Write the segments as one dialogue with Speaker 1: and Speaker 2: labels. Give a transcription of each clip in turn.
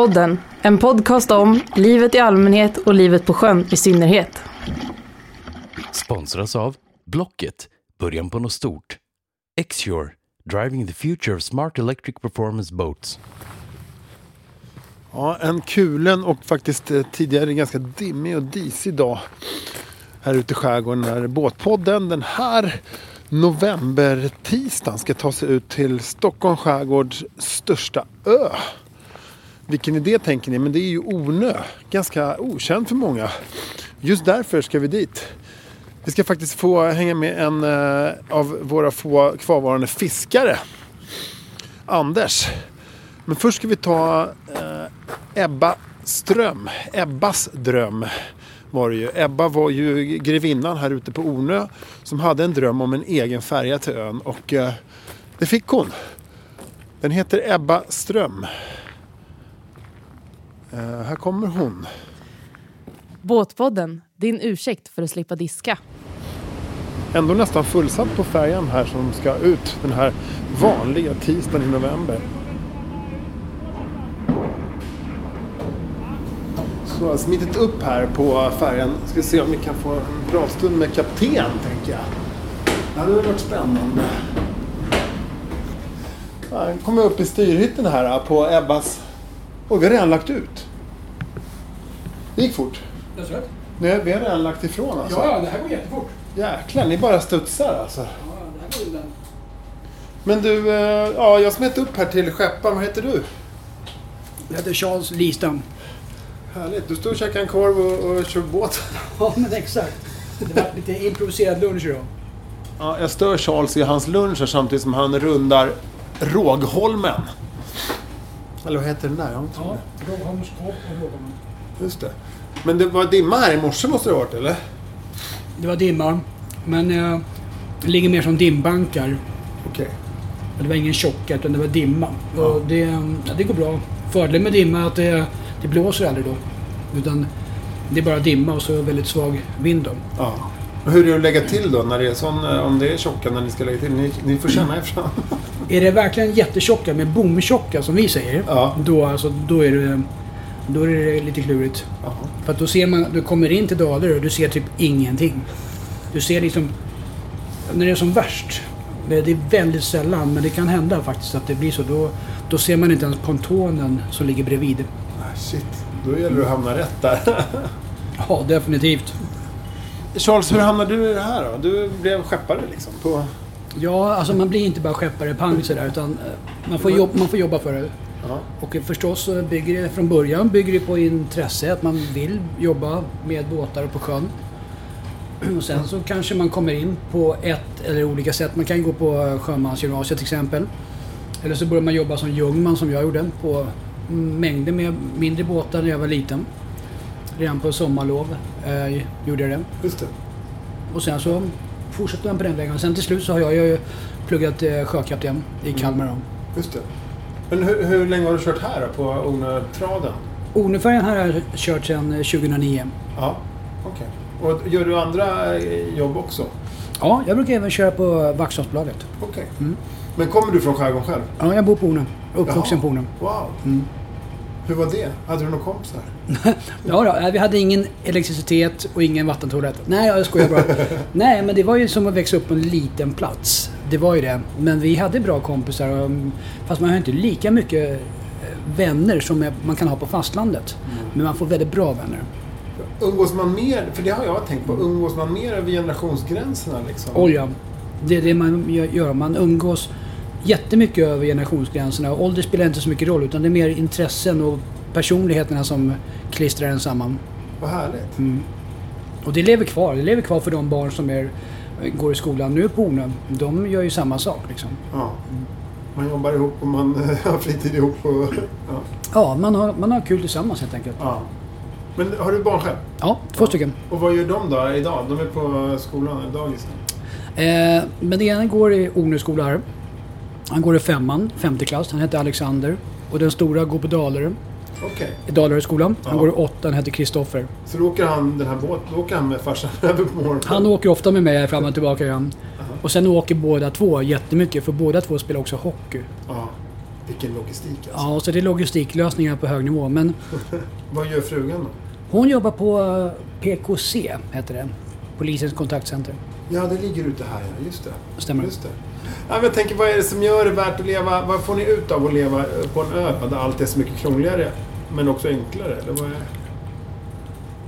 Speaker 1: Båtpodden, en podcast om livet i allmänhet och livet på sjön i synnerhet.
Speaker 2: Sponsras av Blocket, början på något stort. Xure, driving the future of smart electric performance boats.
Speaker 3: Ja, en kulen och faktiskt eh, tidigare ganska dimmig och disig dag här ute i skärgården när båtpodden den här novembertisdagen ska ta sig ut till Stockholm skärgårds största ö. Vilken idé tänker ni? Men det är ju Ornö. Ganska okänd för många. Just därför ska vi dit. Vi ska faktiskt få hänga med en eh, av våra få kvarvarande fiskare. Anders. Men först ska vi ta eh, Ebba Ström. Ebbas dröm var det ju. Ebba var ju grevinnan här ute på Ornö som hade en dröm om en egen färja till ön och eh, det fick hon. Den heter Ebba Ström. Eh, här kommer hon.
Speaker 1: Båtpodden, din ursäkt för att slippa diska.
Speaker 3: Ändå nästan fullsatt på färjan här som ska ut den här vanliga tisdagen i november. Så jag har smitit upp här på färjan. Ska se om vi kan få en bra stund med kapten, tänker jag. Det hade varit spännande. Nu kommer jag upp i styrhytten här på Ebbas... Oj, vi har redan lagt ut. Det gick fort.
Speaker 4: Jag tror att-
Speaker 3: Nej, vi har redan lagt ifrån alltså.
Speaker 4: Ja, ja, det här går jättefort.
Speaker 3: Jäklar, ni bara studsar alltså.
Speaker 4: Ja, det här går undan.
Speaker 3: Men du, eh, ja, jag smet upp här till skepparen. Vad heter du?
Speaker 4: Jag heter Charles Listam.
Speaker 3: Härligt. Du står och käkar en korv och, och kör båt.
Speaker 4: Ja, men exakt. Det var lite improviserad lunch idag.
Speaker 3: Ja, jag stör Charles i hans lunch här samtidigt som han rundar Rågholmen. Eller vad heter den där? Jag
Speaker 4: Ja, Rågholms och Rågholmen.
Speaker 3: Just det. Men det var dimma här i morse måste det ha varit, eller?
Speaker 4: Det var dimma, men eh, det ligger mer som dimbankar.
Speaker 3: Okej.
Speaker 4: Det var ingen tjocka, utan det var dimma. Och det, ja, det går bra. Fördelen med dimma är att det, det blåser aldrig då. Utan det är bara dimma och så väldigt svag vind då.
Speaker 3: Ja. Hur är det att lägga till då, när det är sån, eh, om det är tjocka när ni ska lägga till? Ni, ni får känna ifrån.
Speaker 4: Är det verkligen jättetjocka med bomtjocka som vi säger,
Speaker 3: Ja.
Speaker 4: då, alltså, då, är det, då är det lite klurigt.
Speaker 3: Jaha.
Speaker 4: För att då ser man, du kommer in till Dalarö och du ser typ ingenting. Du ser liksom, när det är som värst, det det är väldigt sällan, men det kan hända faktiskt att det blir så. Då, då ser man inte ens pontonen som ligger bredvid.
Speaker 3: Ah, Shit, då gäller det att hamna rätt där.
Speaker 4: Ja, definitivt.
Speaker 3: Charles, hur hamnade du i det här då? Du blev skeppare liksom? På...
Speaker 4: Ja, alltså man blir inte bara skeppare pang sådär, utan eh, man får, jobb, man får jobba för det.
Speaker 3: Ja.
Speaker 4: Och förstås bygger det från början bygger det på intresse, att man vill jobba med båtar och på sjön. Och sen så kanske man kommer in på ett eller olika sätt. Man kan gå på sjömansgymnasiet till exempel. Eller så börjar man jobba som jungman som jag gjorde på mängder med mindre båtar när jag var liten. Redan på sommarlov eh, gjorde jag det.
Speaker 3: Just det.
Speaker 4: Och sen så fortsatte man på den vägen. Och sen till slut så har jag ju pluggat eh, sjökapten i Kalmar. då.
Speaker 3: Just det. Men hur, hur länge har du kört här då, på Ornötraden?
Speaker 4: Ornefärjan här har jag kört sedan eh, 2009.
Speaker 3: Ja, okej. Och gör du andra eh, jobb också?
Speaker 4: Ja, jag brukar även köra på Vaxholmsbolaget.
Speaker 3: Okej.
Speaker 4: Mm.
Speaker 3: Men kommer du från skärgården själv?
Speaker 4: Ja, jag bor på Ornö. Uppvuxen
Speaker 3: Jaha.
Speaker 4: på Ornö.
Speaker 3: Wow.
Speaker 4: Mm.
Speaker 3: Hur var det? Hade du några kompisar?
Speaker 4: Ja, då, vi hade ingen elektricitet och ingen vattentoalett. Nej, jag skojar bara. Nej, men det var ju som att växa upp på en liten plats. Det var ju det. Men vi hade bra kompisar. och, mm, Fast man har inte lika mycket eh, vänner som man kan ha på fastlandet. Men man får väldigt bra vänner.
Speaker 3: Umgås man mer, för det har jag tänkt på, umgås man mer över generationsgränserna liksom?
Speaker 4: Oj, ja. Det är det man gör. Man umgås jättemycket över generationsgränserna. Ålder spelar inte så mycket roll utan det är mer intressen och personligheterna som klistrar en samman.
Speaker 3: Vad härligt.
Speaker 4: Mm. Och det lever kvar. Det lever kvar för de barn som är, går i skolan nu på Ornö. De gör ju samma sak liksom.
Speaker 3: Ja. Man jobbar ihop och man har fritid ihop. Och, ja.
Speaker 4: Ja, man har, man har kul tillsammans helt enkelt.
Speaker 3: Ja. Men har du barn själv?
Speaker 4: Ja, två stycken.
Speaker 3: Och vad gör de då idag? De är på skolan, dagis?
Speaker 4: Eh, men det ena går i Ornö skola här. Han går i femman, femte klass. Han heter Alexander. Och den stora går på Dalarö,
Speaker 3: Okej.
Speaker 4: i Dalaröskolan. Han
Speaker 3: Ja.
Speaker 4: går i åttan, heter Kristoffer.
Speaker 3: Så då åker han den här båten, då åker han med farsan över på morgonen?
Speaker 4: Han åker ofta med mig fram och tillbaka igen. Och sen åker båda två jättemycket för båda två spelar också hockey.
Speaker 3: Ja. Vilken logistik alltså.
Speaker 4: Ja, så det är logistiklösningar på hög nivå. Men
Speaker 3: Vad gör frugan då?
Speaker 4: hon jobbar på eh, PKC, heter det. Polisens kontaktcenter.
Speaker 3: Ja, det ligger ute här. Just det.
Speaker 4: Stämmer.
Speaker 3: Just det. Jag tänker, vad är det som gör det värt att leva? Vad får ni ut av att leva på en ö där allt är så mycket krångligare, men också enklare? Eller vad är det?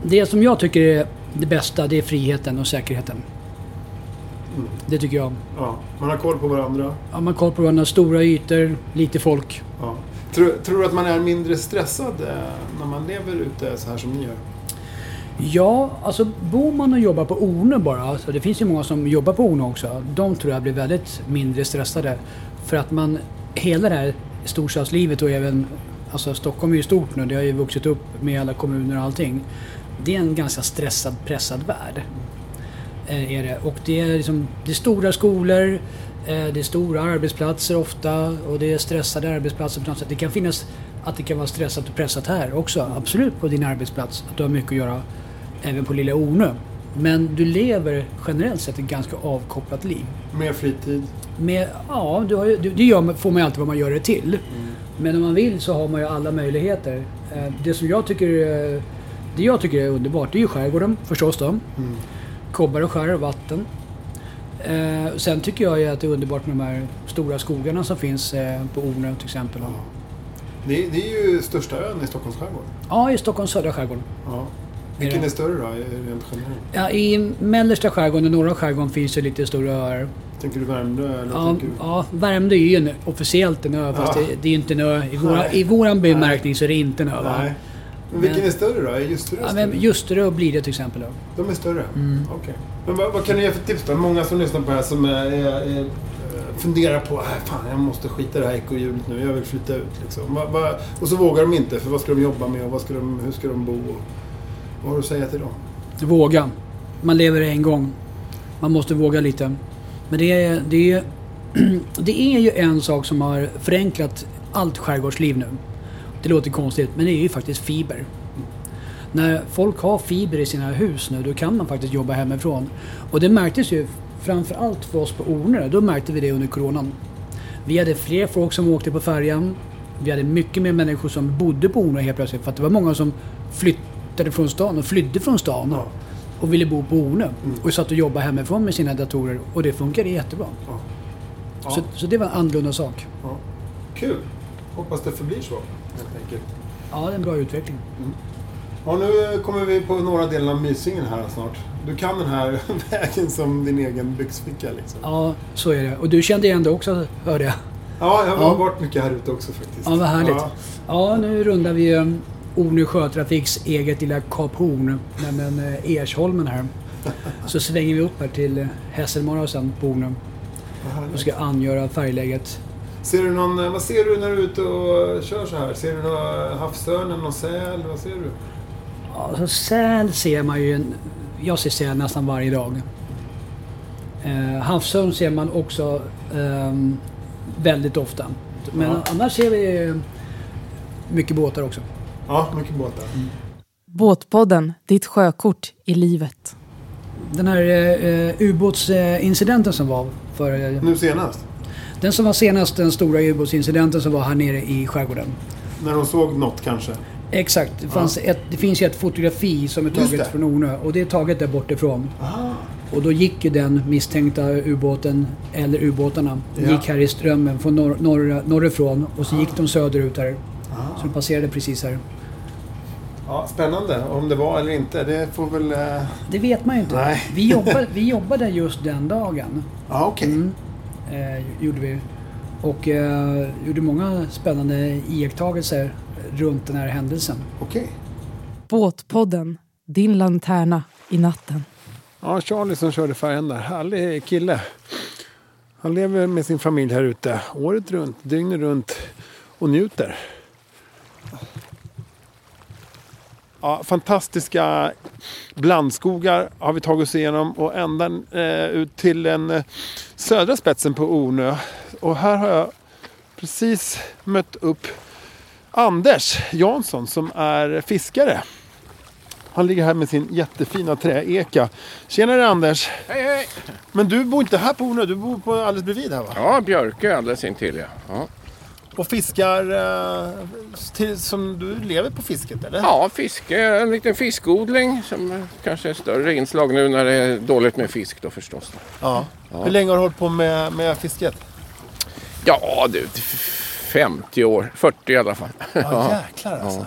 Speaker 4: Det som jag tycker är det bästa, det är friheten och säkerheten.
Speaker 3: Mm.
Speaker 4: Det tycker jag.
Speaker 3: Ja, man har koll på varandra.
Speaker 4: Ja, man har koll på varandra, stora ytor, lite folk.
Speaker 3: Ja. Tror, tror du att man är mindre stressad eh, när man lever ute så här som ni gör?
Speaker 4: Ja, alltså bor man och jobbar på Ornö bara, alltså det finns ju många som jobbar på Ornö också, de tror jag blir väldigt mindre stressade. För att man, hela det här storstadslivet och även, alltså Stockholm är ju stort nu, det har ju vuxit upp med alla kommuner och allting. Det är en ganska stressad, pressad värld. Eh, är det. Och det är, liksom, det är stora skolor, eh, det är stora arbetsplatser ofta och det är stressade arbetsplatser på något sätt. Det kan finnas att det kan vara stressat och pressat här också, absolut på din arbetsplats. Att du har mycket att göra även på lilla Ornö. Men du lever generellt sett ett ganska avkopplat liv.
Speaker 3: Mer fritid?
Speaker 4: Med, ja, du har ju, du, det gör, får man ju alltid vad man gör det till. Men om man vill så har man ju alla möjligheter. Eh, Det som jag tycker, eh, det jag tycker är underbart, det är ju skärgården förstås då.
Speaker 3: Mm.
Speaker 4: Kobbar och skär och vatten. Eh, sen tycker jag ju att det är underbart med de här stora skogarna som finns på Ornö till exempel.
Speaker 3: Det, det är ju största ön i Stockholms skärgård.
Speaker 4: Ja, i Stockholms södra skärgård.
Speaker 3: Ja. Vilken är större då, rent generellt?
Speaker 4: Ja, I mellersta skärgården och norra skärgården finns det lite stora öar.
Speaker 3: Tänker du Värmdö eller
Speaker 4: Ja,
Speaker 3: du?
Speaker 4: ja, Värmdö är ju en, officiellt en ö, fast
Speaker 3: Ja.
Speaker 4: det, det är inte en ö. I, våra,
Speaker 3: Nej.
Speaker 4: i våran bemärkning så är det inte en ö.
Speaker 3: Nej. Men vilken
Speaker 4: Men-
Speaker 3: är större då? Är Ljusterö
Speaker 4: Ja,
Speaker 3: större?
Speaker 4: men Ljusterö och Blidö till exempel. Då.
Speaker 3: De är större?
Speaker 4: Mm.
Speaker 3: Okej. Men vad, vad kan du ge för tips då? Många som lyssnar på det här som är, är, är, eh, funderar på äh, fan jag måste skita det här ekorrhjulet nu, jag vill flytta ut. Liksom. Och så vågar de inte, för vad ska de jobba med och vad ska de, hur ska de bo? Vad har du att säga till dem?
Speaker 4: Våga. Man lever en gång. Man måste våga lite. Men det är, det, är, det är ju en sak som har förenklat allt skärgårdsliv nu. Det låter konstigt, men det är ju faktiskt fiber. När folk har fiber i sina hus nu, då kan man faktiskt jobba hemifrån. Och det märktes ju framför allt för oss på Ornö. Då märkte vi det under coronan. Vi hade fler folk som åkte på färjan. Vi hade mycket mer människor som bodde på Ornö helt plötsligt. För att det var många som flyttade från stan och flydde från stan
Speaker 3: Ja.
Speaker 4: och ville bo på Ornö. Och satt och jobbade hemifrån med sina datorer. Och det funkade jättebra.
Speaker 3: Ja. Ja.
Speaker 4: Så, så det var en annorlunda sak.
Speaker 3: Ja. Kul! Hoppas det förblir så, helt enkelt.
Speaker 4: Ja, det är en bra utveckling.
Speaker 3: Ja, nu kommer vi på norra delen av Mysingen här snart. Du kan den här vägen som din egen byxficka liksom.
Speaker 4: Ja, så är det. Och du kände igen det också, hörde jag.
Speaker 3: Ja, jag har
Speaker 4: Ja.
Speaker 3: varit mycket här ute också faktiskt.
Speaker 4: Ja, vad härligt.
Speaker 3: Ja.
Speaker 4: Ja, nu rundar vi um, Ornö Sjötrafiks eget lilla Kap Horn, nämligen eh, Ersholmen här. Så svänger vi upp här till eh, Hässelmara och sen på Ornö och ska angöra färgläget.
Speaker 3: Ser du någon, eh, vad ser du när du är ute och kör så här? Ser du någon havsörn eller någon säl? Vad ser du?
Speaker 4: Alltså, säl ser man ju, jag ser säl nästan varje dag. Eh, havsörn ser man också ehm, väldigt ofta. Men
Speaker 3: Ja.
Speaker 4: annars ser vi eh, mycket båtar också.
Speaker 3: Ja, mycket båtar.
Speaker 1: Båtpodden, ditt sjökort i livet.
Speaker 4: Den här eh, ubåtsincidenten som var för... Eh,
Speaker 3: Nu senast?
Speaker 4: den som var senast, den stora ubåtsincidenten som var här nere i skärgården.
Speaker 3: När de såg något kanske?
Speaker 4: Exakt. Det, fanns ett, det finns ju ett fotografi som är taget från Ornö och det är taget där bortifrån.
Speaker 3: Aha.
Speaker 4: Och då gick ju den misstänkta ubåten, eller ubåtarna,
Speaker 3: Ja.
Speaker 4: gick här i strömmen från norr, norr, norrifrån och så gick de söderut här.
Speaker 3: Ah.
Speaker 4: Så de passerade precis här.
Speaker 3: Ja, spännande. Om det var eller inte, det får väl... eh,
Speaker 4: Det vet man ju inte.
Speaker 3: Nej.
Speaker 4: Vi, jobbade, vi jobbade just den dagen.
Speaker 3: Ja, okej.
Speaker 4: Mm. Eh, gjorde vi. Och eh, gjorde många spännande iakttagelser runt den här händelsen.
Speaker 3: Okej.
Speaker 1: Båtpodden, din lanterna i natten.
Speaker 3: Ja, Charlie som körde färjan där. Härlig kille. Han lever med sin familj här ute året runt, dygnet runt och njuter. Ja, fantastiska blandskogar har vi tagit oss igenom och ända eh, ut till den eh, södra spetsen på Ornö. Och här har jag precis mött upp Anders Jansson som är fiskare. Han ligger här med sin jättefina träeka. Tjenare Anders!
Speaker 5: Hej, hej!
Speaker 3: Men du bor inte här på Ornö, du bor på alldeles bredvid här va?
Speaker 5: Ja, Björkö alldeles intill ja. ja.
Speaker 3: Och fiskar eh, till, som du lever på fisket eller?
Speaker 5: Ja, fiske, en liten fiskodling som eh, kanske är större inslag nu när det är dåligt med fisk då förstås.
Speaker 3: Ja. Hur länge har du hållit på med, med fisket?
Speaker 5: Ja du, 50 år, 40 i alla fall.
Speaker 3: Ja, jäklar alltså.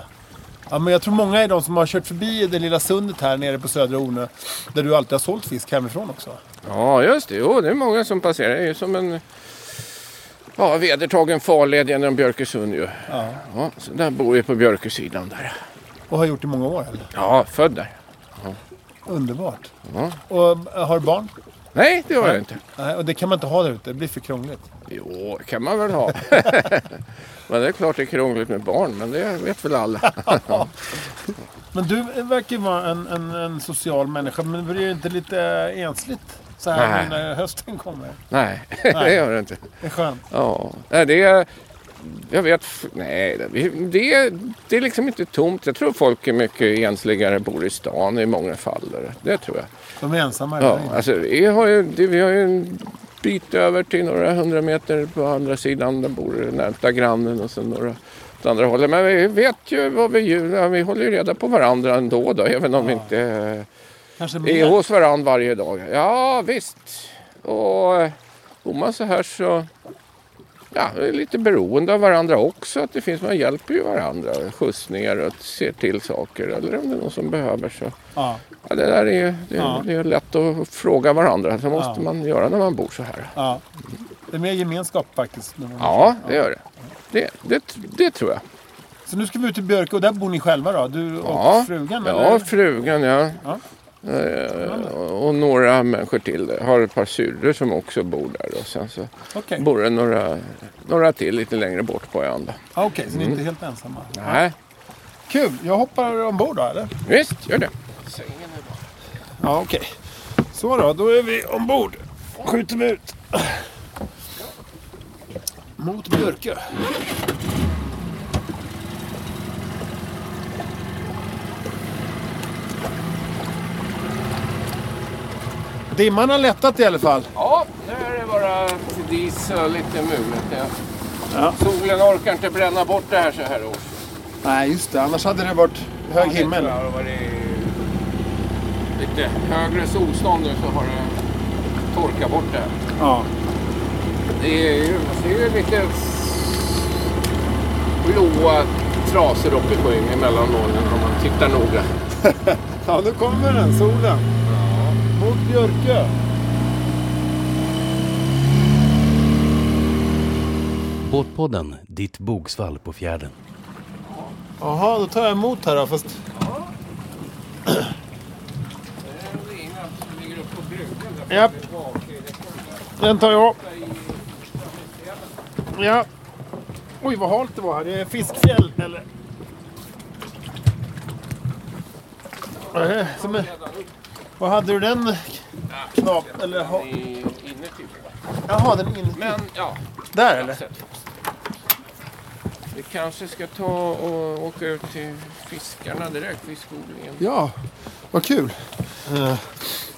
Speaker 3: Ja, men jag tror många är de som har kört förbi det lilla sundet här nere på Södra Ornö. Där du alltid har sålt fisk hemifrån också.
Speaker 5: Ja, just det. Jo, det är många som passerar. Det är ju som en ja, vedertagen farled genom Björkösund ju.
Speaker 3: Ja.
Speaker 5: Ja, så där bor vi på Björkösidan där.
Speaker 3: Och har gjort i många år eller?
Speaker 5: Ja, född där.
Speaker 3: Underbart.
Speaker 5: Ja.
Speaker 3: Och äh, har du barn?
Speaker 5: Nej, det har jag inte.
Speaker 3: Nej, och det kan man inte ha där ute. Det blir för krångligt.
Speaker 5: Jo, kan man väl ha. men det är klart det är krångligt med barn, men det vet väl alla.
Speaker 3: Men du verkar vara en, en, en social människa. Men blir det inte lite ensligt så här
Speaker 5: Nej.
Speaker 3: när hösten kommer?
Speaker 5: Nej, det gör det inte.
Speaker 3: Det är skönt.
Speaker 5: Ja, nej, det är... Jag vet... Nej, det, det, är liksom inte tomt. Jag tror folk är mycket ensligare bor i stan i många fall. Det, tror jag.
Speaker 3: De är ensamma.
Speaker 5: Ja, alltså, vi, har ju, vi har ju en bit över till några hundra meter på andra sidan. Där bor närmsta grannen och sen några åt andra hållet. Men vi vet ju vad vi gör. Vi håller ju reda på varandra ändå då, även om vi inte
Speaker 3: Kanske
Speaker 5: är
Speaker 3: mer.
Speaker 5: hos varandra varje dag. Ja, visst. Och eh, bor man så här så ja, är lite beroende av varandra också. Att det finns, man hjälper ju varandra. Skjutsningar och ser till saker. Eller om det är någon som behöver så.
Speaker 3: Ja,
Speaker 5: Ja, det där är ju det,
Speaker 3: Ja.
Speaker 5: det är lätt att fråga varandra. Det måste
Speaker 3: Ja.
Speaker 5: man göra när man bor så här.
Speaker 3: ja. Det är mer gemenskap faktiskt.
Speaker 5: Ja, det gör det. Det, det, det tror jag.
Speaker 3: Så nu ska vi ut till Björke och där bor ni själva då? Du och
Speaker 5: Ja.
Speaker 3: frugan?
Speaker 5: Ja,
Speaker 3: eller?
Speaker 5: frugan ja.
Speaker 3: Ja.
Speaker 5: Eh, och några människor till. Jag har ett par syrror som också bor där. Och sen så
Speaker 3: Okej,
Speaker 5: bor det några, några till lite längre bort på ön.
Speaker 3: ah, okej, så ni är inte helt ensamma?
Speaker 5: Nej,
Speaker 3: Kul! Jag hoppar ombord då eller?
Speaker 5: visst gör det.
Speaker 3: Ja, okej. Så då, då är vi ombord. Skjuter vi ut. Mot Björke. Dimman har lättat i alla fall.
Speaker 5: Ja, nu är det bara dis och lite mulet. Ja.
Speaker 3: Ja.
Speaker 5: Solen orkar inte bränna bort det här så här års.
Speaker 3: Nej, just det. Annars hade det varit hög himmel.
Speaker 5: Det har varit lite högre solstånd nu så har det torkat bort det här.
Speaker 3: Ja.
Speaker 5: Det är ju man ser ju lite blåa trasor uppe i skyn emellan molnen om man tittar noga.
Speaker 3: ja, nu kommer den, solen. Mot Björke.
Speaker 2: Båtpodden, ditt bogsvall på fjärden.
Speaker 3: Jaha, då tar jag emot här då. Fast...
Speaker 5: Det är en lina som ligger uppe på bryggan. där.
Speaker 3: Japp. Den tar jag. Ja. Oj, vad halt det var här. Det är fiskfjäll, eller? Nej, Som är... Vad hade du den knap... Eller... ha-
Speaker 5: Inuti.
Speaker 3: Jaha, den är inne.
Speaker 5: Men ja,
Speaker 3: Där eller?
Speaker 5: vi kanske ska ta och åka ut till fiskarna direkt, fiskodlingen.
Speaker 3: Ja, vad kul.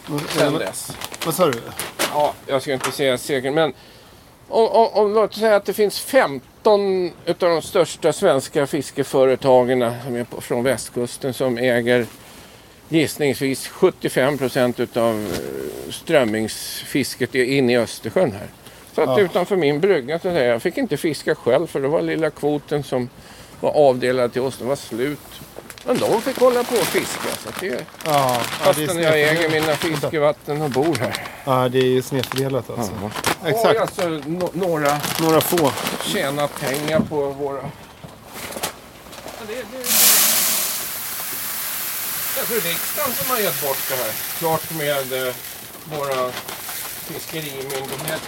Speaker 3: Vad-
Speaker 5: Sen
Speaker 3: vad-
Speaker 5: dess.
Speaker 3: Vad sa du?
Speaker 5: Ja, jag ska inte säga säkert, men om, om, om låt säga att det finns 15 utav de största svenska fiskeföretagen som är på, från västkusten som äger gissningsvis 75 procent utav eh, strömmingsfisket i- inne i Östersjön här. Så att
Speaker 3: Ja.
Speaker 5: utanför min brygga så att säga, jag fick inte fiska själv för det var lilla kvoten som var avdelad till oss, den var slut. Men de fick hålla på och fiska. Så att det,
Speaker 3: Ja, ja, det är
Speaker 5: fastän jag äger mina fiskevatten och bor här.
Speaker 3: Ja, det är ju snedfördelat alltså.
Speaker 5: Ja.
Speaker 3: Exakt.
Speaker 5: Har alltså no- några
Speaker 3: Några få.
Speaker 5: tjänat pengar på våra... Ja, det, det, det. Det är för riksdagen som har gett bort det här. Klart med eh, våra fiskerimyndigheter.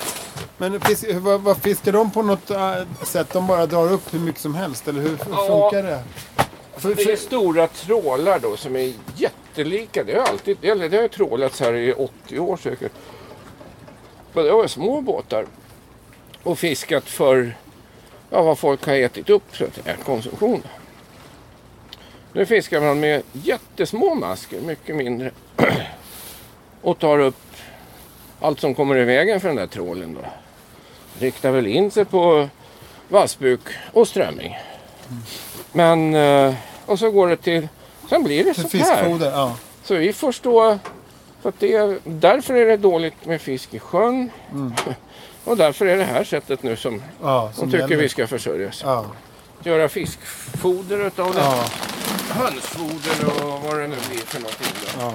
Speaker 3: Men fisk, vad, vad fiskar de på något äh, sätt? De bara drar upp hur mycket som helst? Eller hur f-
Speaker 5: Ja.
Speaker 3: funkar det? För,
Speaker 5: Det är stora trålar då som är jättelika. Det har alltid, eller det har ju trålats här i 80 år säkert. Men det var små båtar. Och fiskat för ja, vad folk har ätit upp så att säga, konsumtion. Nu fiskar man med jättesmå masker, mycket mindre. och tar upp allt som kommer i vägen för den där trålen då. Riktar väl in sig på vassbuk och strömming. Men, eh, och så går det till, sen blir det
Speaker 3: För
Speaker 5: så här.
Speaker 3: ja.
Speaker 5: Så vi får stå, för att det, är- därför är det dåligt med fisk i sjön. Och därför är det här sättet nu som
Speaker 3: ja
Speaker 5: de
Speaker 3: som
Speaker 5: tycker
Speaker 3: gäller.
Speaker 5: vi ska försörjas.
Speaker 3: Ja,
Speaker 5: Göra fiskfoder utav det.
Speaker 3: ja,
Speaker 5: Hönsfoder och vad det nu blir för någonting. Då.
Speaker 3: ja.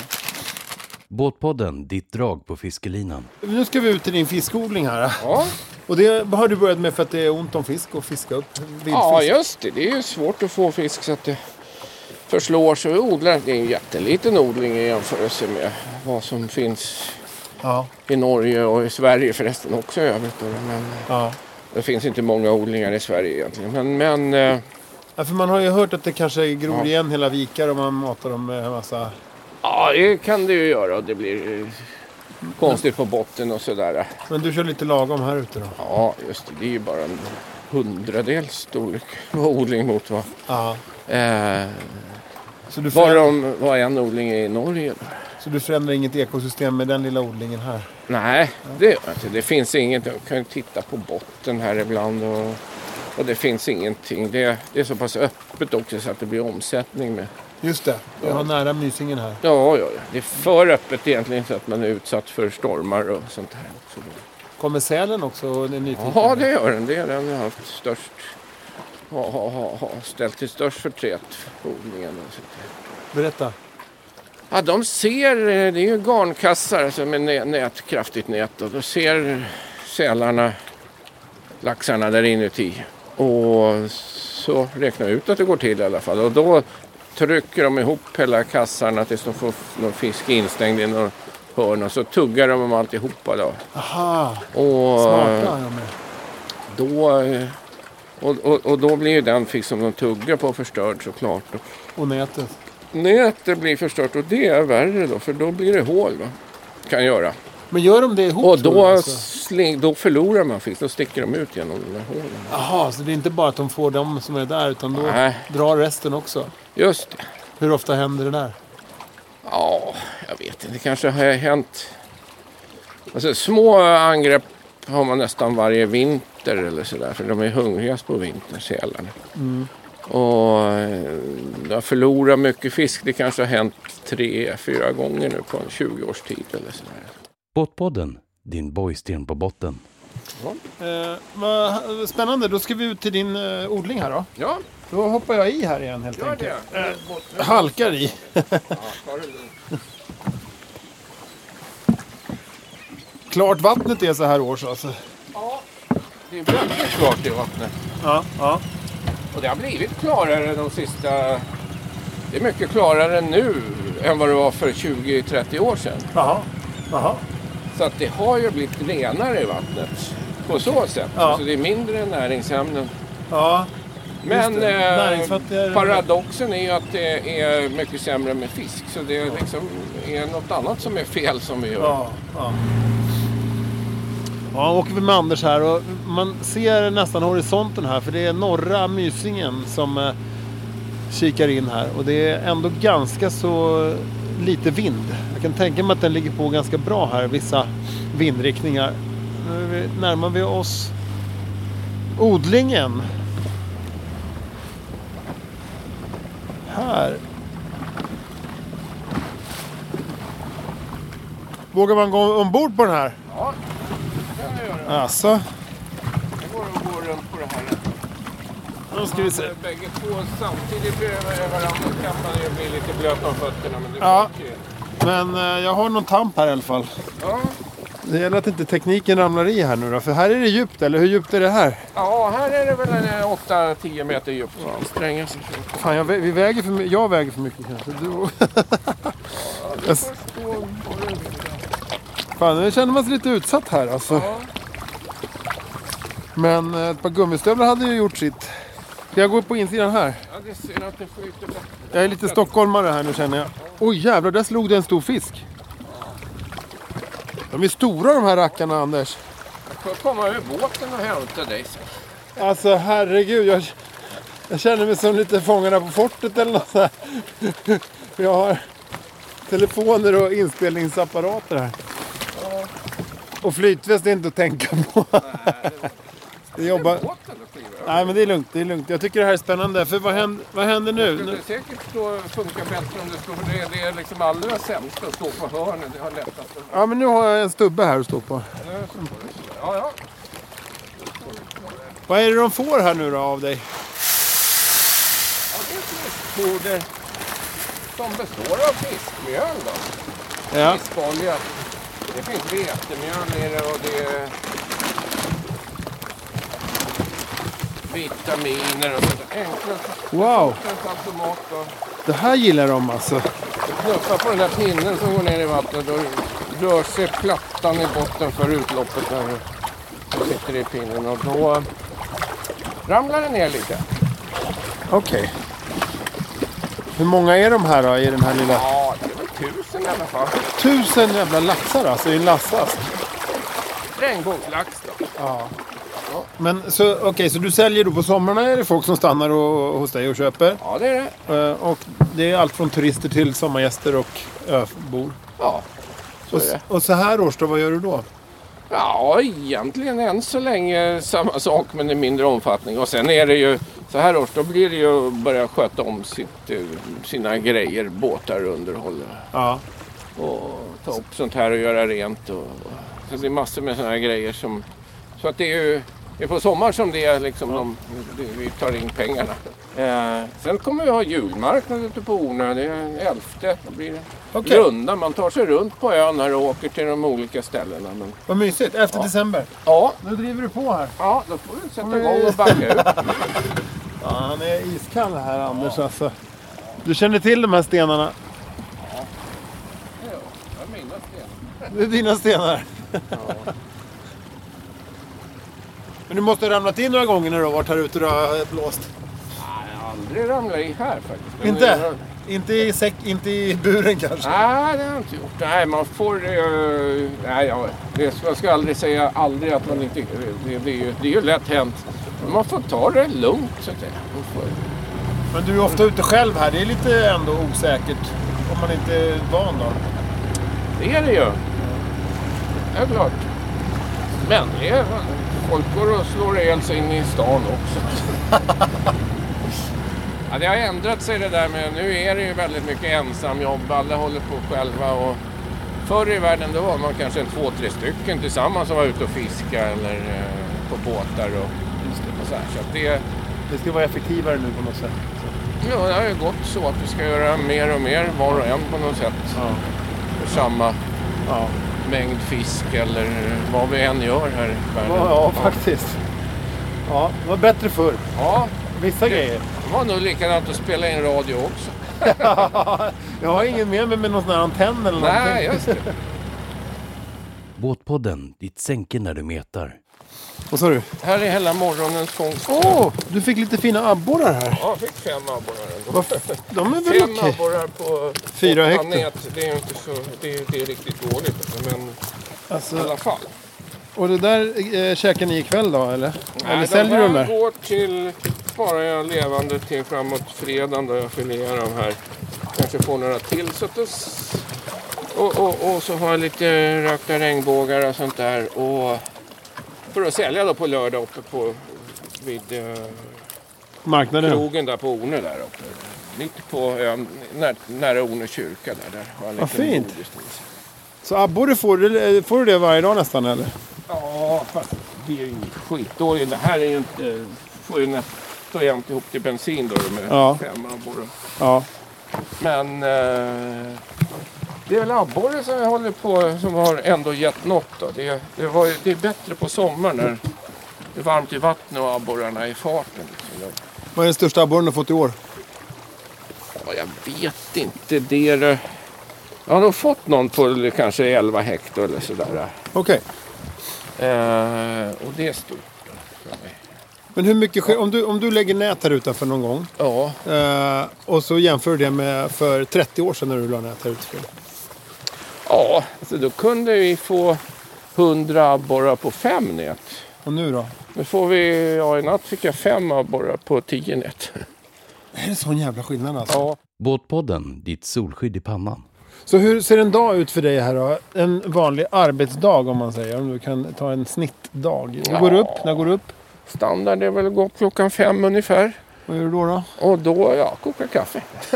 Speaker 2: Båtpodden, ditt drag på fiskelinan.
Speaker 3: Nu ska vi ut till din fiskodling här.
Speaker 5: Ja,
Speaker 3: Och det har du börjat med för att det är ont om fisk och fiska upp vildfisk.
Speaker 5: ja, just det. Det är ju svårt att få fisk så att det förslår. Så vi odlar, det är en jätteliten odling i jämförelse med vad som finns
Speaker 3: ja,
Speaker 5: i Norge och i Sverige förresten också i övrigt. Men
Speaker 3: ja.
Speaker 5: det finns inte många odlingar i Sverige egentligen. Men, men eh,
Speaker 3: Ja, för man har ju hört att det kanske gror
Speaker 5: Ja.
Speaker 3: igen hela vikar om man matar dem med en massa...
Speaker 5: ja, det kan det ju göra. Det blir konstigt på botten och sådär.
Speaker 3: Men du kör lite lagom här ute då?
Speaker 5: Ja, just det. Det är ju bara en hundradels storlek på odling mot vad,
Speaker 3: Ja.
Speaker 5: eh,
Speaker 3: Så du,
Speaker 5: vad,
Speaker 3: förändrar,
Speaker 5: de, vad en odling är i Norge. Då.
Speaker 3: så du förändrar inget ekosystem med den lilla odlingen här?
Speaker 5: Nej, det gör jag inte. Det finns inget. Jag kan ju titta på botten här ibland. Och, och det finns ingenting. Det, det är så pass öppet också så att det blir omsättning med.
Speaker 3: Just det, jag har nära Mysingen här.
Speaker 5: Ja, ja, ja. Det är för öppet egentligen så att man är utsatt för stormar och sånt här. också.
Speaker 3: Kommer sälen också och är nyfiken?
Speaker 5: Ja, det gör den. Det är den jag har haft störst. Har ha, ha, ha ställt till störst förtret för odlingen. och sånt där.
Speaker 3: Berätta.
Speaker 5: Ja, de ser, eh, det är ju garnkassar alltså med nät, kraftigt nät och då ser sälarna laxarna där inuti. Och så räknar jag ut att det går till i alla fall. Och då trycker de ihop hela kassarna tills de får någon fisk instängd i någon hörn och så tuggar de om alltihopa då.
Speaker 3: Aha,
Speaker 5: Och
Speaker 3: smarta de
Speaker 5: då, eh, och, och, och då blir ju den fisk som de tuggar på förstörd såklart.
Speaker 3: Och nätet.
Speaker 5: Nätet blir förstört och det är värre då för då blir det hål. Va? Kan göra.
Speaker 3: Men gör de det ihop?
Speaker 5: Och då,
Speaker 3: alltså?
Speaker 5: sling, då förlorar man fisk. Då sticker de ut genom de där hålen.
Speaker 3: Jaha, så det är inte bara att de får dem som är där utan då
Speaker 5: Nej.
Speaker 3: drar resten också?
Speaker 5: Just det.
Speaker 3: Hur ofta händer det där?
Speaker 5: Ja, jag vet inte. Det kanske har hänt. Alltså, små angrepp har man nästan varje vinter eller sådär. För de är hungrigast på vintern, sälarna. Och eh, de har förlorat mycket fisk. Det kanske har hänt tre, fyra gånger nu på en 20 års tid eller sådär.
Speaker 2: Båtpodden, din borgsten på botten.
Speaker 3: Eh, vad spännande, då ska vi ut till din eh, odling här då.
Speaker 5: Ja,
Speaker 3: Då hoppar jag i här igen helt
Speaker 5: gör
Speaker 3: enkelt.
Speaker 5: det.
Speaker 3: Halkar i.
Speaker 5: Ja, det.
Speaker 3: Klart vattnet är så här års alltså.
Speaker 5: Ja, det är väldigt klart i vattnet.
Speaker 3: Ja, ja.
Speaker 5: Och det har blivit klarare de sista... Det är mycket klarare nu än vad det var för 20-30 år sedan.
Speaker 3: Jaha. Jaha.
Speaker 5: Så att det har ju blivit renare i vattnet på så sätt.
Speaker 3: Ja.
Speaker 5: Så det är mindre näringsämnen.
Speaker 3: Ja.
Speaker 5: Men eh, paradoxen är ju att det är mycket sämre med fisk. Så det är liksom är något annat som är fel som vi gör.
Speaker 3: Ja, ja. Ja, åker vi med Anders här och man ser nästan horisonten här för det är norra Mysingen som eh, kikar in här och det är ändå ganska så lite vind. Jag kan tänka mig att den ligger på ganska bra här, vissa vindriktningar. Nu närmar vi oss odlingen. Här. Vågar man gå ombord på den här?
Speaker 5: Ja, det kan vi göra.
Speaker 3: Alltså,
Speaker 5: Det går att gå runt på det här.
Speaker 3: Då ska vi se.
Speaker 5: Bägge två samtidigt bredvid varandra kan man ju bli lite blöt om fötterna. Men det
Speaker 3: Ja. Men eh, jag har någon tamp här i alla fall.
Speaker 5: Ja.
Speaker 3: Det gäller att inte tekniken ramlar i här nu då. För här är det djupt, eller hur djupt är det här?
Speaker 5: ja, här är det väl en 8-10 meter djupt. Stränga sig.
Speaker 3: Fan, jag, vä- vi väger för, jag väger för mycket kanske. Du... Jag s- Fan, nu känner man sig lite utsatt här alltså.
Speaker 5: Ja.
Speaker 3: Men eh, ett par gummistövlar hade ju gjort sitt. Ska jag gå på insidan här?
Speaker 5: Ja, det ser att det bort.
Speaker 3: Jag är lite stockholmare här nu känner jag. Oj jävlar, där slog det en stor fisk. De är stora de här rackarna Anders.
Speaker 5: Jag får komma ur båten och hämta dig.
Speaker 3: Alltså herregud, jag, jag känner mig som lite Fångarna på fortet eller något sånt. Jag har telefoner och inspelningsapparater här. Och flytväst är inte att tänka på. Det jobbar...
Speaker 5: Jag.
Speaker 3: Nej men det är lugnt, det är lugnt. Jag tycker det här är spännande. För vad händer, vad händer
Speaker 5: Det
Speaker 3: nu?
Speaker 5: skulle
Speaker 3: nu?
Speaker 5: säkert stå, funka bättre om det står. Det, det är liksom allra sämst att stå på hörnen. Det har lättast.
Speaker 3: Ja men nu har jag en stubbe här att stå på.
Speaker 5: Ja, ja.
Speaker 3: Vad är det de får här nu då av dig?
Speaker 5: ja det är fiskfoder som består av fiskmjöl då.
Speaker 3: Ja.
Speaker 5: Fiskolja. Det finns vetemjöl i det och det är vitaminer och sånt. Enkla
Speaker 3: Wow,
Speaker 5: automat och
Speaker 3: det här gillar de alltså.
Speaker 5: knuffar på den där pinnen som går ner i vattnet. Då rör sig plattan i botten för utloppet där som sitter i pinnen och då ramlar den ner lite.
Speaker 3: Okej. Hur många är de här då i den här lilla...
Speaker 5: Ja, det är väl tusen i alla fall.
Speaker 3: Tusen jävla laxar alltså i en lassast.
Speaker 5: Regnbågslax då.
Speaker 3: Ja. Men så, okej, så du säljer då på somrarna är det folk som stannar och, hos dig och köper?
Speaker 5: Ja, det är det.
Speaker 3: Eh, Och det är allt från turister till sommargäster och öbor.
Speaker 5: Ja, så
Speaker 3: Och,
Speaker 5: är det.
Speaker 3: och så här års då, vad gör du då?
Speaker 5: Ja, egentligen än så länge samma sak men i mindre omfattning. Och sen är det ju så här års, då blir det ju att börja sköta om sitt, eh, sina grejer, båtar och underhåll.
Speaker 3: Ja.
Speaker 5: Och ta upp sånt här och göra rent. Och, så det är massor med såna här grejer som... Så att det är ju det är på sommaren som det är liksom de, det- vi tar in pengarna. Eh, sen kommer vi ha julmarknad ute på Ornö. Det är den elfte. Då blir det
Speaker 3: Okej.
Speaker 5: runda. Man tar sig runt på ön här och åker till de olika ställena. Men,
Speaker 3: Vad mysigt, efter december.
Speaker 5: ja,
Speaker 3: Nu driver du på här.
Speaker 5: Ja, då får du sätta igång och backa ut.
Speaker 3: Ja, han är iskall här Anders alltså. Du känner till de här stenarna? Det är dina stenar. Men du måste ha ramlat in några gånger när du har varit här ute och blåst.
Speaker 5: Jag har aldrig ramlat i här faktiskt. Men
Speaker 3: Inte?
Speaker 5: jag-
Speaker 3: Inte i, säck, inte i buren kanske?
Speaker 5: Nej, det har jag inte gjort. Nej, man får... Uh, nej, jag, det, jag ska aldrig säga aldrig att man inte... Det, det, är, ju, det är ju lätt hänt. Men man får ta det lugnt så att säga.
Speaker 3: Men du är ofta ute själv här. Det är lite ändå osäkert. Om man inte är van då.
Speaker 5: det är det ju. Det är klart. Men det är, folk går och slår ihjäl sig in i stan också. Ja, det har ändrat sig det där med, nu är det ju väldigt mycket ensamjobb, alla håller på själva och förr i världen då var man kanske en två, tre stycken tillsammans som var ute och fiska eller eh, på båtar och, och så här. Så det,
Speaker 3: Det ska vara effektivare nu på något sätt.
Speaker 5: ja, det har ju gått så att vi ska göra mer och mer var och en på något sätt.
Speaker 3: Ja.
Speaker 5: För samma
Speaker 3: Ja,
Speaker 5: mängd fisk eller vad vi än gör här i världen.
Speaker 3: ja faktiskt. Ja, det var bättre förr.
Speaker 5: Ja,
Speaker 3: Vissa grejer.
Speaker 5: det var nog likadant att spela in radio också.
Speaker 3: Jag har ingen med mig med någon sån här antenn eller någonting.
Speaker 5: Nej, just det.
Speaker 2: Båtpodden, ditt sänke när du metar.
Speaker 3: Vad sa du?
Speaker 5: Här är hela morgonens fångst.
Speaker 3: Åh, du fick lite fina abborrar här.
Speaker 5: Ja, jag fick fem abborrar ändå.
Speaker 3: De är väl
Speaker 5: Fem
Speaker 3: okej?
Speaker 5: abborrar på
Speaker 3: Fyra hektar.
Speaker 5: nät. Det är ju inte så, det är, det är riktigt dåligt. Men i
Speaker 3: Alltså,
Speaker 5: alla fall.
Speaker 3: och det där eh, käkar ni ikväll då eller? eller
Speaker 5: Nej,
Speaker 3: säljer
Speaker 5: de
Speaker 3: du de där?
Speaker 5: går till, sparar jag levande till framåt fredagen då jag filerar dem här. Kanske får några till. Så att det, och, och, och så har jag lite rökta regnbågar och sånt där. Och för att sälja då på lördag uppe på vid eh,
Speaker 3: Marknaden?
Speaker 5: krogen där på Ornö där uppe. Mitt på ön, när, nära Ornö kyrka där. där har jag en
Speaker 3: Vad
Speaker 5: liten
Speaker 3: fint. Så abborre får du, får du det varje dag nästan eller?
Speaker 5: Ja, fast det är ju skitdåligt. Det här är ju inte... Får ju nästan jämt ihop till bensin då med
Speaker 3: Ja.
Speaker 5: fem abborre.
Speaker 3: Ja.
Speaker 5: Men eh, det är väl abborre som jag håller på som har ändå gett något då. Det, det, var, det är bättre på sommaren när det är varmt i vattnet och abborrarna är i farten. Liksom.
Speaker 3: Vad är den största abborren du har fått i år?
Speaker 5: Ja, jag vet inte. Det är... eh, Jag har nog fått någon på kanske 11 hektar eller sådär.
Speaker 3: Okej.
Speaker 5: Eh, och det är stort.
Speaker 3: Men hur mycket, sker- om du, om du lägger nät här utanför någon gång
Speaker 5: Ja,
Speaker 3: eh, och så jämför du det med för 30 år sedan när du la nät här ute.
Speaker 5: Ja så då kunde vi få 100 abborrar på fem nät.
Speaker 3: Och nu då?
Speaker 5: Nu får vi, ja i natt fick jag fem abborrar på 10 nät.
Speaker 3: Är det sån jävla skillnad alltså?
Speaker 5: Ja,
Speaker 2: Båtpodden, ditt solskydd i pannan.
Speaker 3: Så hur ser en dag ut för dig här då? En vanlig arbetsdag om man säger. Om du kan ta en snittdag. Du
Speaker 5: Ja.
Speaker 3: går upp, när går du upp?
Speaker 5: standard är väl att gå upp klockan fem ungefär.
Speaker 3: Vad gör du då? då?
Speaker 5: Och då, ja, koka kaffe.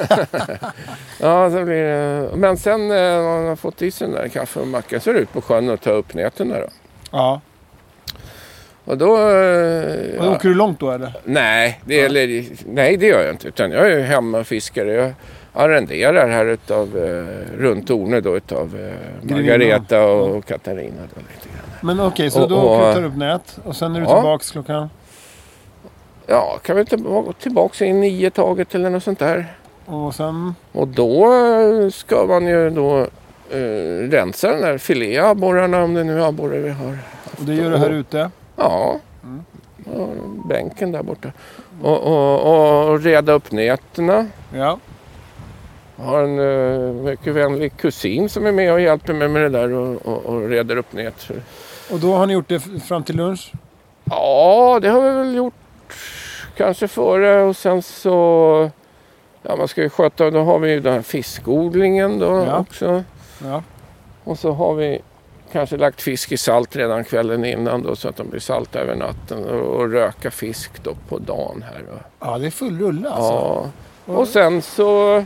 Speaker 5: ja, så blir det. Men sen när man har fått i sig den där kaffe och macka så är det ut på sjön och ta upp näten där då.
Speaker 3: Ja.
Speaker 5: Och då... eh,
Speaker 3: Och
Speaker 5: ja.
Speaker 3: Åker du långt då eller?
Speaker 5: Nej, det, eller, nej, det gör jag inte. Utan jag är hemmafiskare. Jag arrenderar här utav, eh, runt Ornö då utav eh, Margareta och Katarina. Då, lite grann.
Speaker 3: Men okej, så
Speaker 5: Och-
Speaker 3: då
Speaker 5: och-
Speaker 3: åker du tar upp nät och sen är du
Speaker 5: Ja.
Speaker 3: tillbaks klockan...
Speaker 5: Ja, kan vi tillbaka, tillbaka i nio taget eller något sånt där.
Speaker 3: Och sen...
Speaker 5: Och då eh, ska man ju då eh, rensa den där filéabborrarna om det nu är abborre vi har.
Speaker 3: Och det gör du här ute.
Speaker 5: Ja, och bänken där borta. Och, och, och reda upp nätterna.
Speaker 3: Ja.
Speaker 5: Jag har en uh, mycket vänlig kusin som är med och hjälper mig med det där och, och, och reder upp nät.
Speaker 3: Och då har ni gjort det fram till lunch?
Speaker 5: Ja, det har vi väl gjort kanske före och sen så... Ja, man ska ju sköta, då har vi ju den här fiskodlingen då
Speaker 3: Ja.
Speaker 5: också.
Speaker 3: Ja.
Speaker 5: Och så har vi kanske lagt fisk i salt redan kvällen innan då så att de blir salta över natten och, och röka fisk då på dagen här. Och,
Speaker 3: Ja, det är full rulle alltså.
Speaker 5: ja. och sen så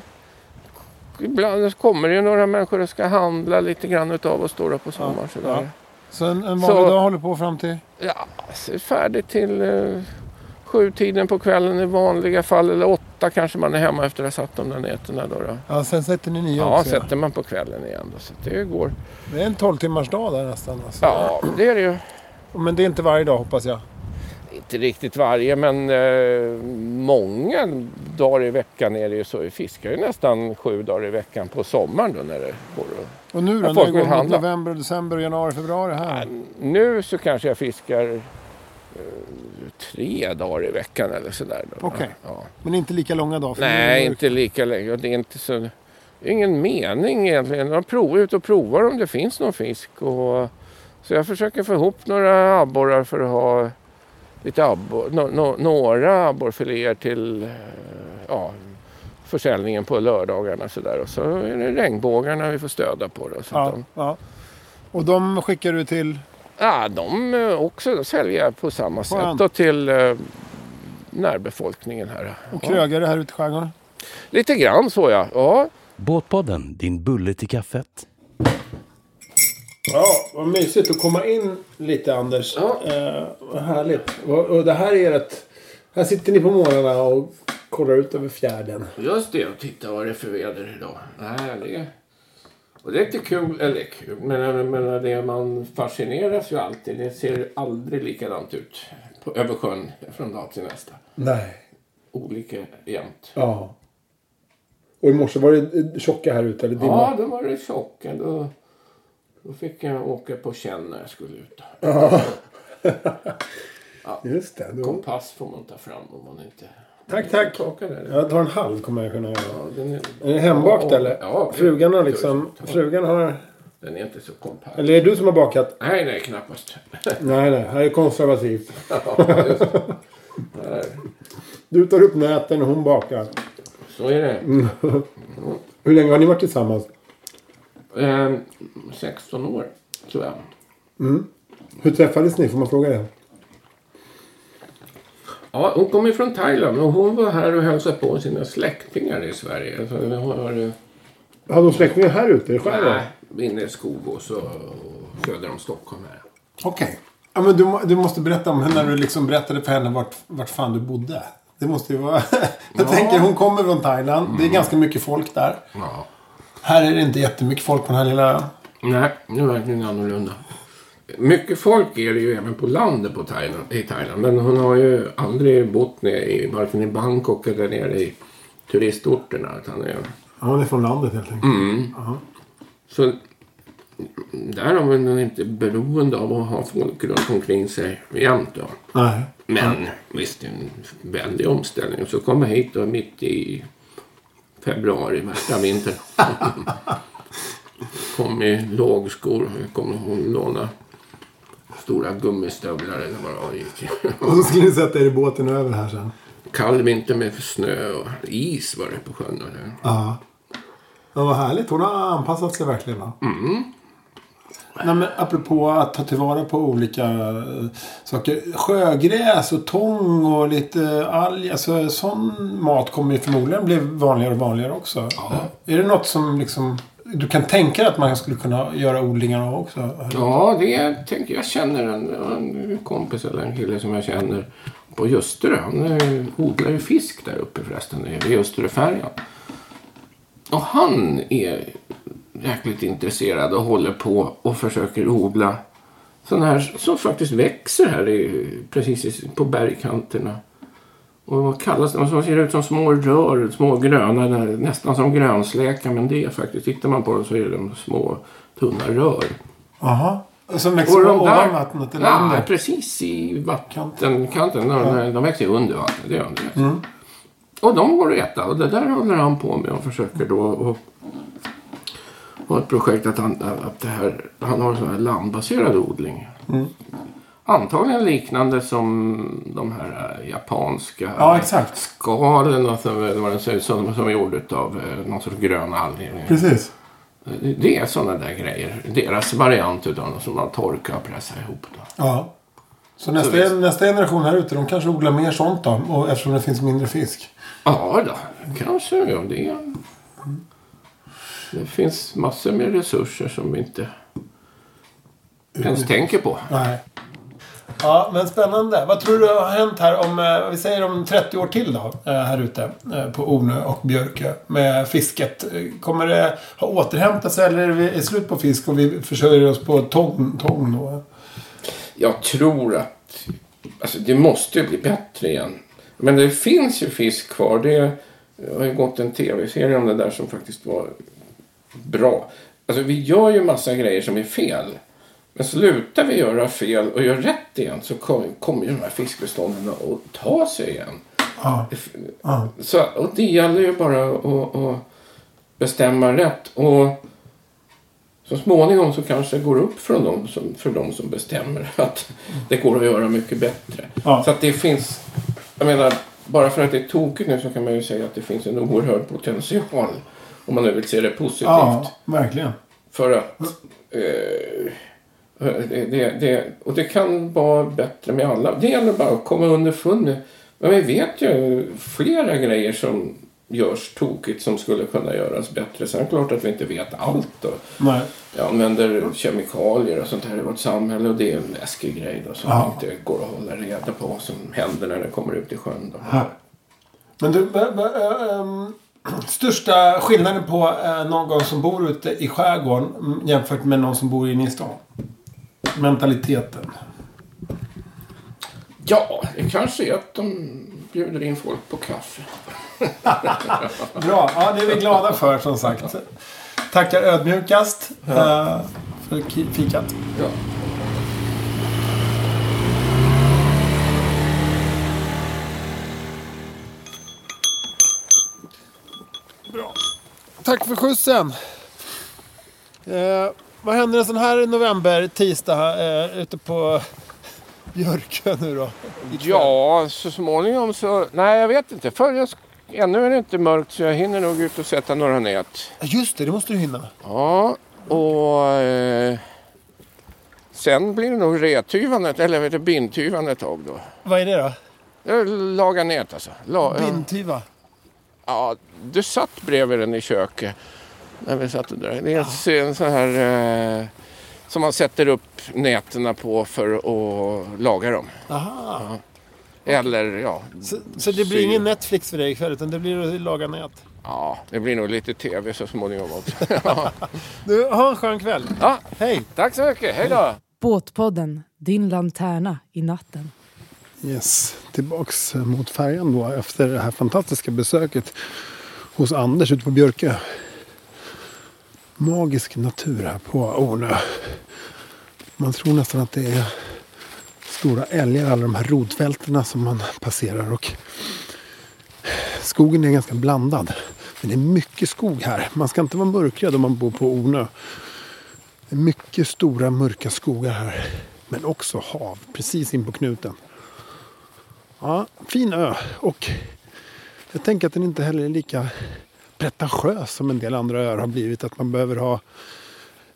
Speaker 5: ibland kommer det ju några människor och ska handla lite grann utav och stå där på sommaren.
Speaker 3: Ja,
Speaker 5: sådär.
Speaker 3: ja. Så en, en vanlig
Speaker 5: Så-
Speaker 3: dag håller på fram till?
Speaker 5: Ja, så färdigt till eh, sju tiden på kvällen i vanliga fall. Eller åtta kanske man är hemma efter att ha satt de där nätterna. Då, då.
Speaker 3: Ja, sen sätter ni nya
Speaker 5: Ja,
Speaker 3: också. ja.
Speaker 5: sätter man på kvällen igen. Då, så det går.
Speaker 3: Det är en 12 timmars dag där nästan. Alltså.
Speaker 5: Ja, det är det ju.
Speaker 3: Men det är inte varje dag hoppas jag.
Speaker 5: Inte riktigt varje, men eh, många dagar i veckan är det ju så. Vi fiskar ju nästan sju dagar i veckan på sommaren då när det går. att-
Speaker 3: Och nu då?
Speaker 5: Ja,
Speaker 3: När
Speaker 5: folk
Speaker 3: det går mot november, december, januari, februari här?
Speaker 5: Nu så kanske jag fiskar eh, tre dagar i veckan eller sådär.
Speaker 3: Okej.
Speaker 5: Ja.
Speaker 3: Men inte lika långa dagar?
Speaker 5: Nej, inte lika länge. Det är inte så... Ingen mening egentligen. Man provar ut och provar om det finns någon fisk. Och, så jag försöker få ihop några abborrar för att ha lite abbor, no, no, några abborrfiléer till eh, ja, försäljningen på lördagarna. Så där. Och så är det regnbågarna vi får stöda på. Då, så
Speaker 3: Ja,
Speaker 5: de,
Speaker 3: ja. Och de skickar du till?
Speaker 5: Ja, de eh, också säljer på samma sätt
Speaker 3: Skönt.
Speaker 5: då, till eh, närbefolkningen här.
Speaker 3: Och
Speaker 5: Ja.
Speaker 3: krögare här ute i skärgården?
Speaker 5: Lite grann så ja. ja.
Speaker 2: Båtpodden, din bulle till kaffet.
Speaker 3: Ja, vad mysigt att komma in lite Anders.
Speaker 5: Ja.
Speaker 3: Eh, vad härligt. Och, och det här är ett... Här sitter ni på morgnarna och kollar ut över fjärden.
Speaker 5: Just det, och titta vad det är för väder idag. Nej, det är... Och det är inte kul, eller kul, men, men det man fascineras ju alltid. Det ser aldrig likadant ut på, över sjön från dag till nästa.
Speaker 3: Nej.
Speaker 5: Olika jämt.
Speaker 3: Ja. Och i morse var det tjocka här ute, eller dimma?
Speaker 5: Ja, då var det tjocka. Då, då fick jag åka på känn när jag skulle ut.
Speaker 3: Just det. Då.
Speaker 5: Kompass får man ta fram om man inte...
Speaker 3: Tack, tack. Jag tar en halv kommer jag kunna göra.
Speaker 5: Ja, den, är,
Speaker 3: Är den hembakt
Speaker 5: Ja,
Speaker 3: eller?
Speaker 5: ja,
Speaker 3: frugan har liksom... Frugan har...
Speaker 5: den är inte så kompakt.
Speaker 3: Eller är det du som har bakat?
Speaker 5: Nej, nej, knappast.
Speaker 3: Nej, nej. Här är konservativt.
Speaker 5: Ja, just det. Där.
Speaker 3: Du tar upp näten och hon bakar.
Speaker 5: Så är det.
Speaker 3: Hur länge har ni varit tillsammans?
Speaker 5: Ehm, 16 år, tror jag.
Speaker 3: Hur träffades ni? Får man fråga det?
Speaker 5: Ja, hon kommer från Thailand och hon var här och hälsade på sina släktingar i Sverige. Alltså, vi har, eh,
Speaker 3: Hade hon släktingar här ute i skärgården?
Speaker 5: nej, inne i Skogås och, söder om Stockholm. Här.
Speaker 3: Okej. Ja, men du, du måste berätta om henne när du liksom berättade för henne vart, vart fan du bodde. Det måste ju vara... Jag tänker, hon kommer från Thailand. Det är ganska mycket folk där.
Speaker 5: Ja.
Speaker 3: Här är det inte jättemycket folk på den här lilla.
Speaker 5: Nej, det är verkligen annorlunda. Mycket folk är det ju även på landet på Thailand, i Thailand. Men hon har ju aldrig bott nere i, varken i Bangkok eller nere i turistorterna. Utan är,
Speaker 3: Ja, hon är från landet helt enkelt.
Speaker 5: Så där har man nog inte beroende av att ha folk runt omkring sig jämt. Då.
Speaker 3: Nej.
Speaker 5: Men visst, det är en väldig omställning. Så komma hit då mitt i februari, värsta vintern. kom i lågskor. Kommer hon låna stora gummistövlar eller vad det var. gick.
Speaker 3: Och så skulle ni sätta er i båten över här sen.
Speaker 5: Kall vinter med snö och is var det på sjön. Då.
Speaker 3: Ja. Ja, vad härligt. Hon har anpassat sig verkligen va? Nej, men apropå att ta tillvara på olika eh, saker. Sjögräs och tång och lite alg. Alltså, sån mat kommer ju förmodligen bli vanligare och vanligare också. Är det något som liksom... Du kan tänka dig att man skulle kunna göra odlingar av också?
Speaker 5: Ja, det tänker jag. känner en, en kompis eller en kille som jag känner på Ljusterö. Han eh, odlar ju fisk där uppe förresten, i Ljusteröfärjan. Och han är jäkligt intresserad och håller på och försöker odla sådana här som faktiskt växer här i, precis på bergkanterna. Och vad kallas det? De ser ut som små rör, små gröna, nästan som grönsläkar. Men det är faktiskt, tittar man på dem så är de små tunna rör.
Speaker 3: Jaha. Som växer
Speaker 5: de
Speaker 3: ovan vattnet eller
Speaker 5: ja,
Speaker 3: under?
Speaker 5: precis i vattenkanten. De, de växer under vattnet. Det gör de. Och de går att äta. Och det där håller han på med och försöker då. Och, och ett projekt att han, att det här, han har en sån här landbaserad odling. Antagligen liknande som de här eh, japanska
Speaker 3: Ja, exakt.
Speaker 5: skalen och så, som, som är gjord av eh, någon sorts gröna alger.
Speaker 3: Precis.
Speaker 5: Det är sådana där grejer. Deras variant utav dem som man torkar och pressar ihop. Då.
Speaker 3: Ja. Så nästa,
Speaker 5: visst.
Speaker 3: nästa generation här ute, de kanske odlar mer sånt då. Och eftersom det finns mindre fisk.
Speaker 5: Ja, då, kanske. Ja, det, det finns massor med resurser som vi inte ens tänker på.
Speaker 3: Nej. Ja, men spännande. Vad tror du har hänt här om, eh, vi säger om 30 år till då, eh, här ute eh, på Ornö och Björkö med fisket? Kommer det ha återhämtat sig eller är det slut på fisk och vi försörjer oss på tång, tång då?
Speaker 5: Jag tror att alltså, det måste ju bli bättre igen. Men det finns ju fisk kvar. Det har ju gått en tv-serie om det där som faktiskt var bra. Alltså vi gör ju massa grejer som är fel. Men slutar vi göra fel och gör rätt igen så kom- kommer ju de här fiskbestånden att ta sig igen.
Speaker 3: Ja. Ja.
Speaker 5: Så, och det gäller ju bara att, att bestämma rätt. Och så småningom så kanske det går upp för dem som, för de som bestämmer att det går att göra mycket bättre.
Speaker 3: Ja.
Speaker 5: Så att det finns, jag menar, bara för att det är tokigt nu så kan man ju säga att det finns en oerhörd potential. Om man nu vill se det positivt.
Speaker 3: Ja, verkligen.
Speaker 5: För att eh, det, det, det, och det kan vara bättre med alla. Det gäller bara att komma underfund med. Men vi vet ju flera grejer som görs tokigt som skulle kunna göras bättre. Sen är det klart att vi inte vet allt. Och
Speaker 3: Nej.
Speaker 5: vi använder kemikalier och sånt här i vårt samhälle och det är en läskig grej då, som
Speaker 3: Ja.
Speaker 5: inte går att hålla reda på vad som händer när det kommer ut i sjön.
Speaker 3: Men du, ähm, största skillnaden på äh, någon som bor ute i skärgården mm, jämfört med någon som bor inne i stan? Mentaliteten.
Speaker 5: Ja, det kanske är att de bjuder in folk på kaffe.
Speaker 3: Bra, ja, det är vi glada för som sagt. Tackar ödmjukast äh, för ki- fikat.
Speaker 5: Ja.
Speaker 3: Tack för skjutsen. Eh, vad händer en sån här november, tisdag, eh, ute på Björkö nu då?
Speaker 5: Ja, så småningom så... Nej, jag vet inte. För jag, ännu är det inte mörkt så jag hinner nog ut och sätta några nät.
Speaker 3: Just det, det måste du hinna.
Speaker 5: Ja, och... Eh, sen blir det nog retyvandet, eller vet du, bindtyvandet ett tag då.
Speaker 3: Vad är det då?
Speaker 5: Jag lagar nät alltså. La, ja,
Speaker 3: Bindtyva.
Speaker 5: ja, du satt bredvid den i köket. När vi satt och drack. Det är en, sån här... Eh, som man sätter upp nätterna på för att laga dem.
Speaker 3: Aha.
Speaker 5: Eller ja,
Speaker 3: Så, så det blir
Speaker 5: Sy.
Speaker 3: ingen Netflix för dig ikväll, utan det blir att laga nät?
Speaker 5: ja, det blir nog lite tv så småningom också.
Speaker 3: Du, ha en skön kväll.
Speaker 5: ja,
Speaker 3: Hej!
Speaker 5: tack så mycket. Hej då!
Speaker 1: Båtpodden, din lanterna i natten.
Speaker 3: Yes, tillbaks mot färjan då efter det här fantastiska besöket hos Anders ute på Björkö. Magisk natur här på Ornö. Man tror nästan att det är stora älgar, alla de här rodfälten som man passerar. Och skogen är ganska blandad. Men det är mycket skog här. Man ska inte vara mörkrädd om man bor på Ornö. Det är mycket stora mörka skogar här. Men också hav precis in på knuten. Ja, fin ö. Och jag tänker att den inte heller är lika pretentiös som en del andra öar har blivit. Att man behöver ha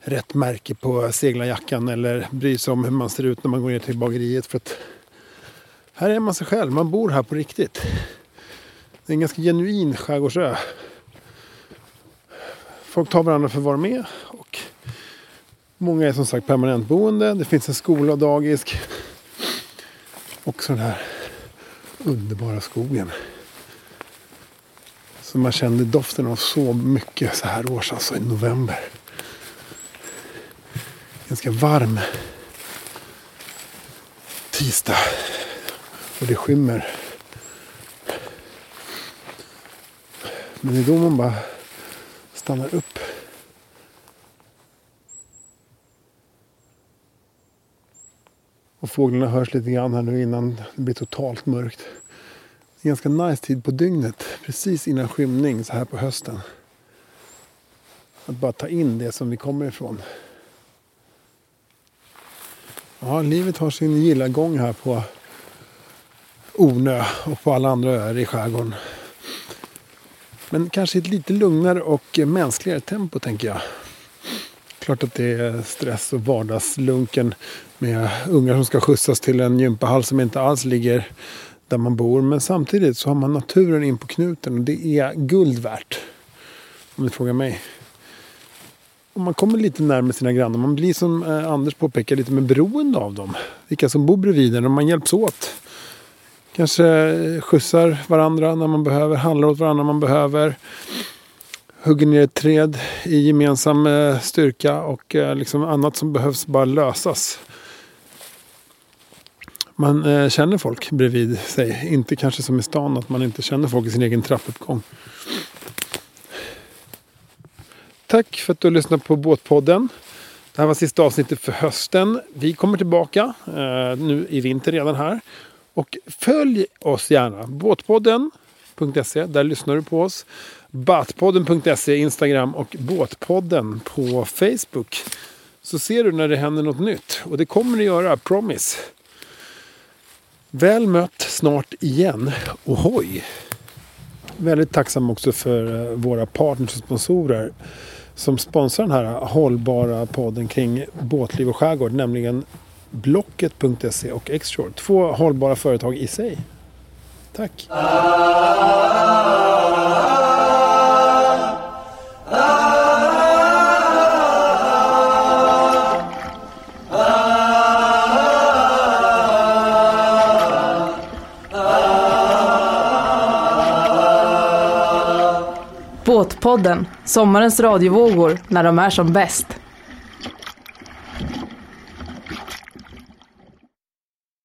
Speaker 3: rätt märke på seglarjackan eller bry sig om hur man ser ut när man går ner till bageriet. För att här är man sig själv, man bor här på riktigt. Det är en ganska genuin skärgårdsö. Folk tar varandra för att vara med och många är som sagt permanentboende. Det finns en skola och dagis. Och så den här underbara skogen. Så man kände doften av så mycket så här års, alltså i november. Ganska varm tisdag. Och det skymmer. Men det är då man bara stannar upp. Och fåglarna hörs lite grann här nu innan det blir totalt mörkt. En ganska nice tid på dygnet. Precis innan skymning så här på hösten. Att bara ta in det som vi kommer ifrån. Ja, livet har sin gilla gång här på Ornö och på alla andra öar i skärgården. Men kanske ett lite lugnare och mänskligare tempo tänker jag. Klart att det är stress och vardagslunken med ungar som ska skjutsas till en gympahall som inte alls ligger där man bor. Men samtidigt så har man naturen in på knuten och det är guld värt. Om du frågar mig. Och man kommer lite närmare sina grannar. Man blir som eh, Anders påpekar lite mer beroende av dem. Vilka som bor bredvid en och man hjälps åt. Kanske eh, skjutsar varandra när man behöver, handlar åt varandra när man behöver. Hugger ner ett träd i gemensam eh, styrka och liksom annat som behövs bara lösas. Man eh, känner folk bredvid sig. Inte kanske som i stan att man inte känner folk i sin egen trappuppgång. Tack för att du har lyssnat på Båtpodden. Det här var sista avsnittet för hösten. Vi kommer tillbaka eh, nu i vinter redan här. Och följ oss gärna. Båtpodden.se, där lyssnar du på oss. Batpodden.se, Instagram och Båtpodden på Facebook. Så ser du när det händer något nytt. Och det kommer det göra, promise. Väl mött snart igen. Ohoj! Väldigt tacksam också för eh, våra partners och sponsorer som sponsrar den här hållbara podden kring båtliv och skärgård, nämligen Blocket.se och Xshore. Två hållbara företag i sig. Tack!
Speaker 1: Båtpodden, sommarens radiovågor när de är som bäst.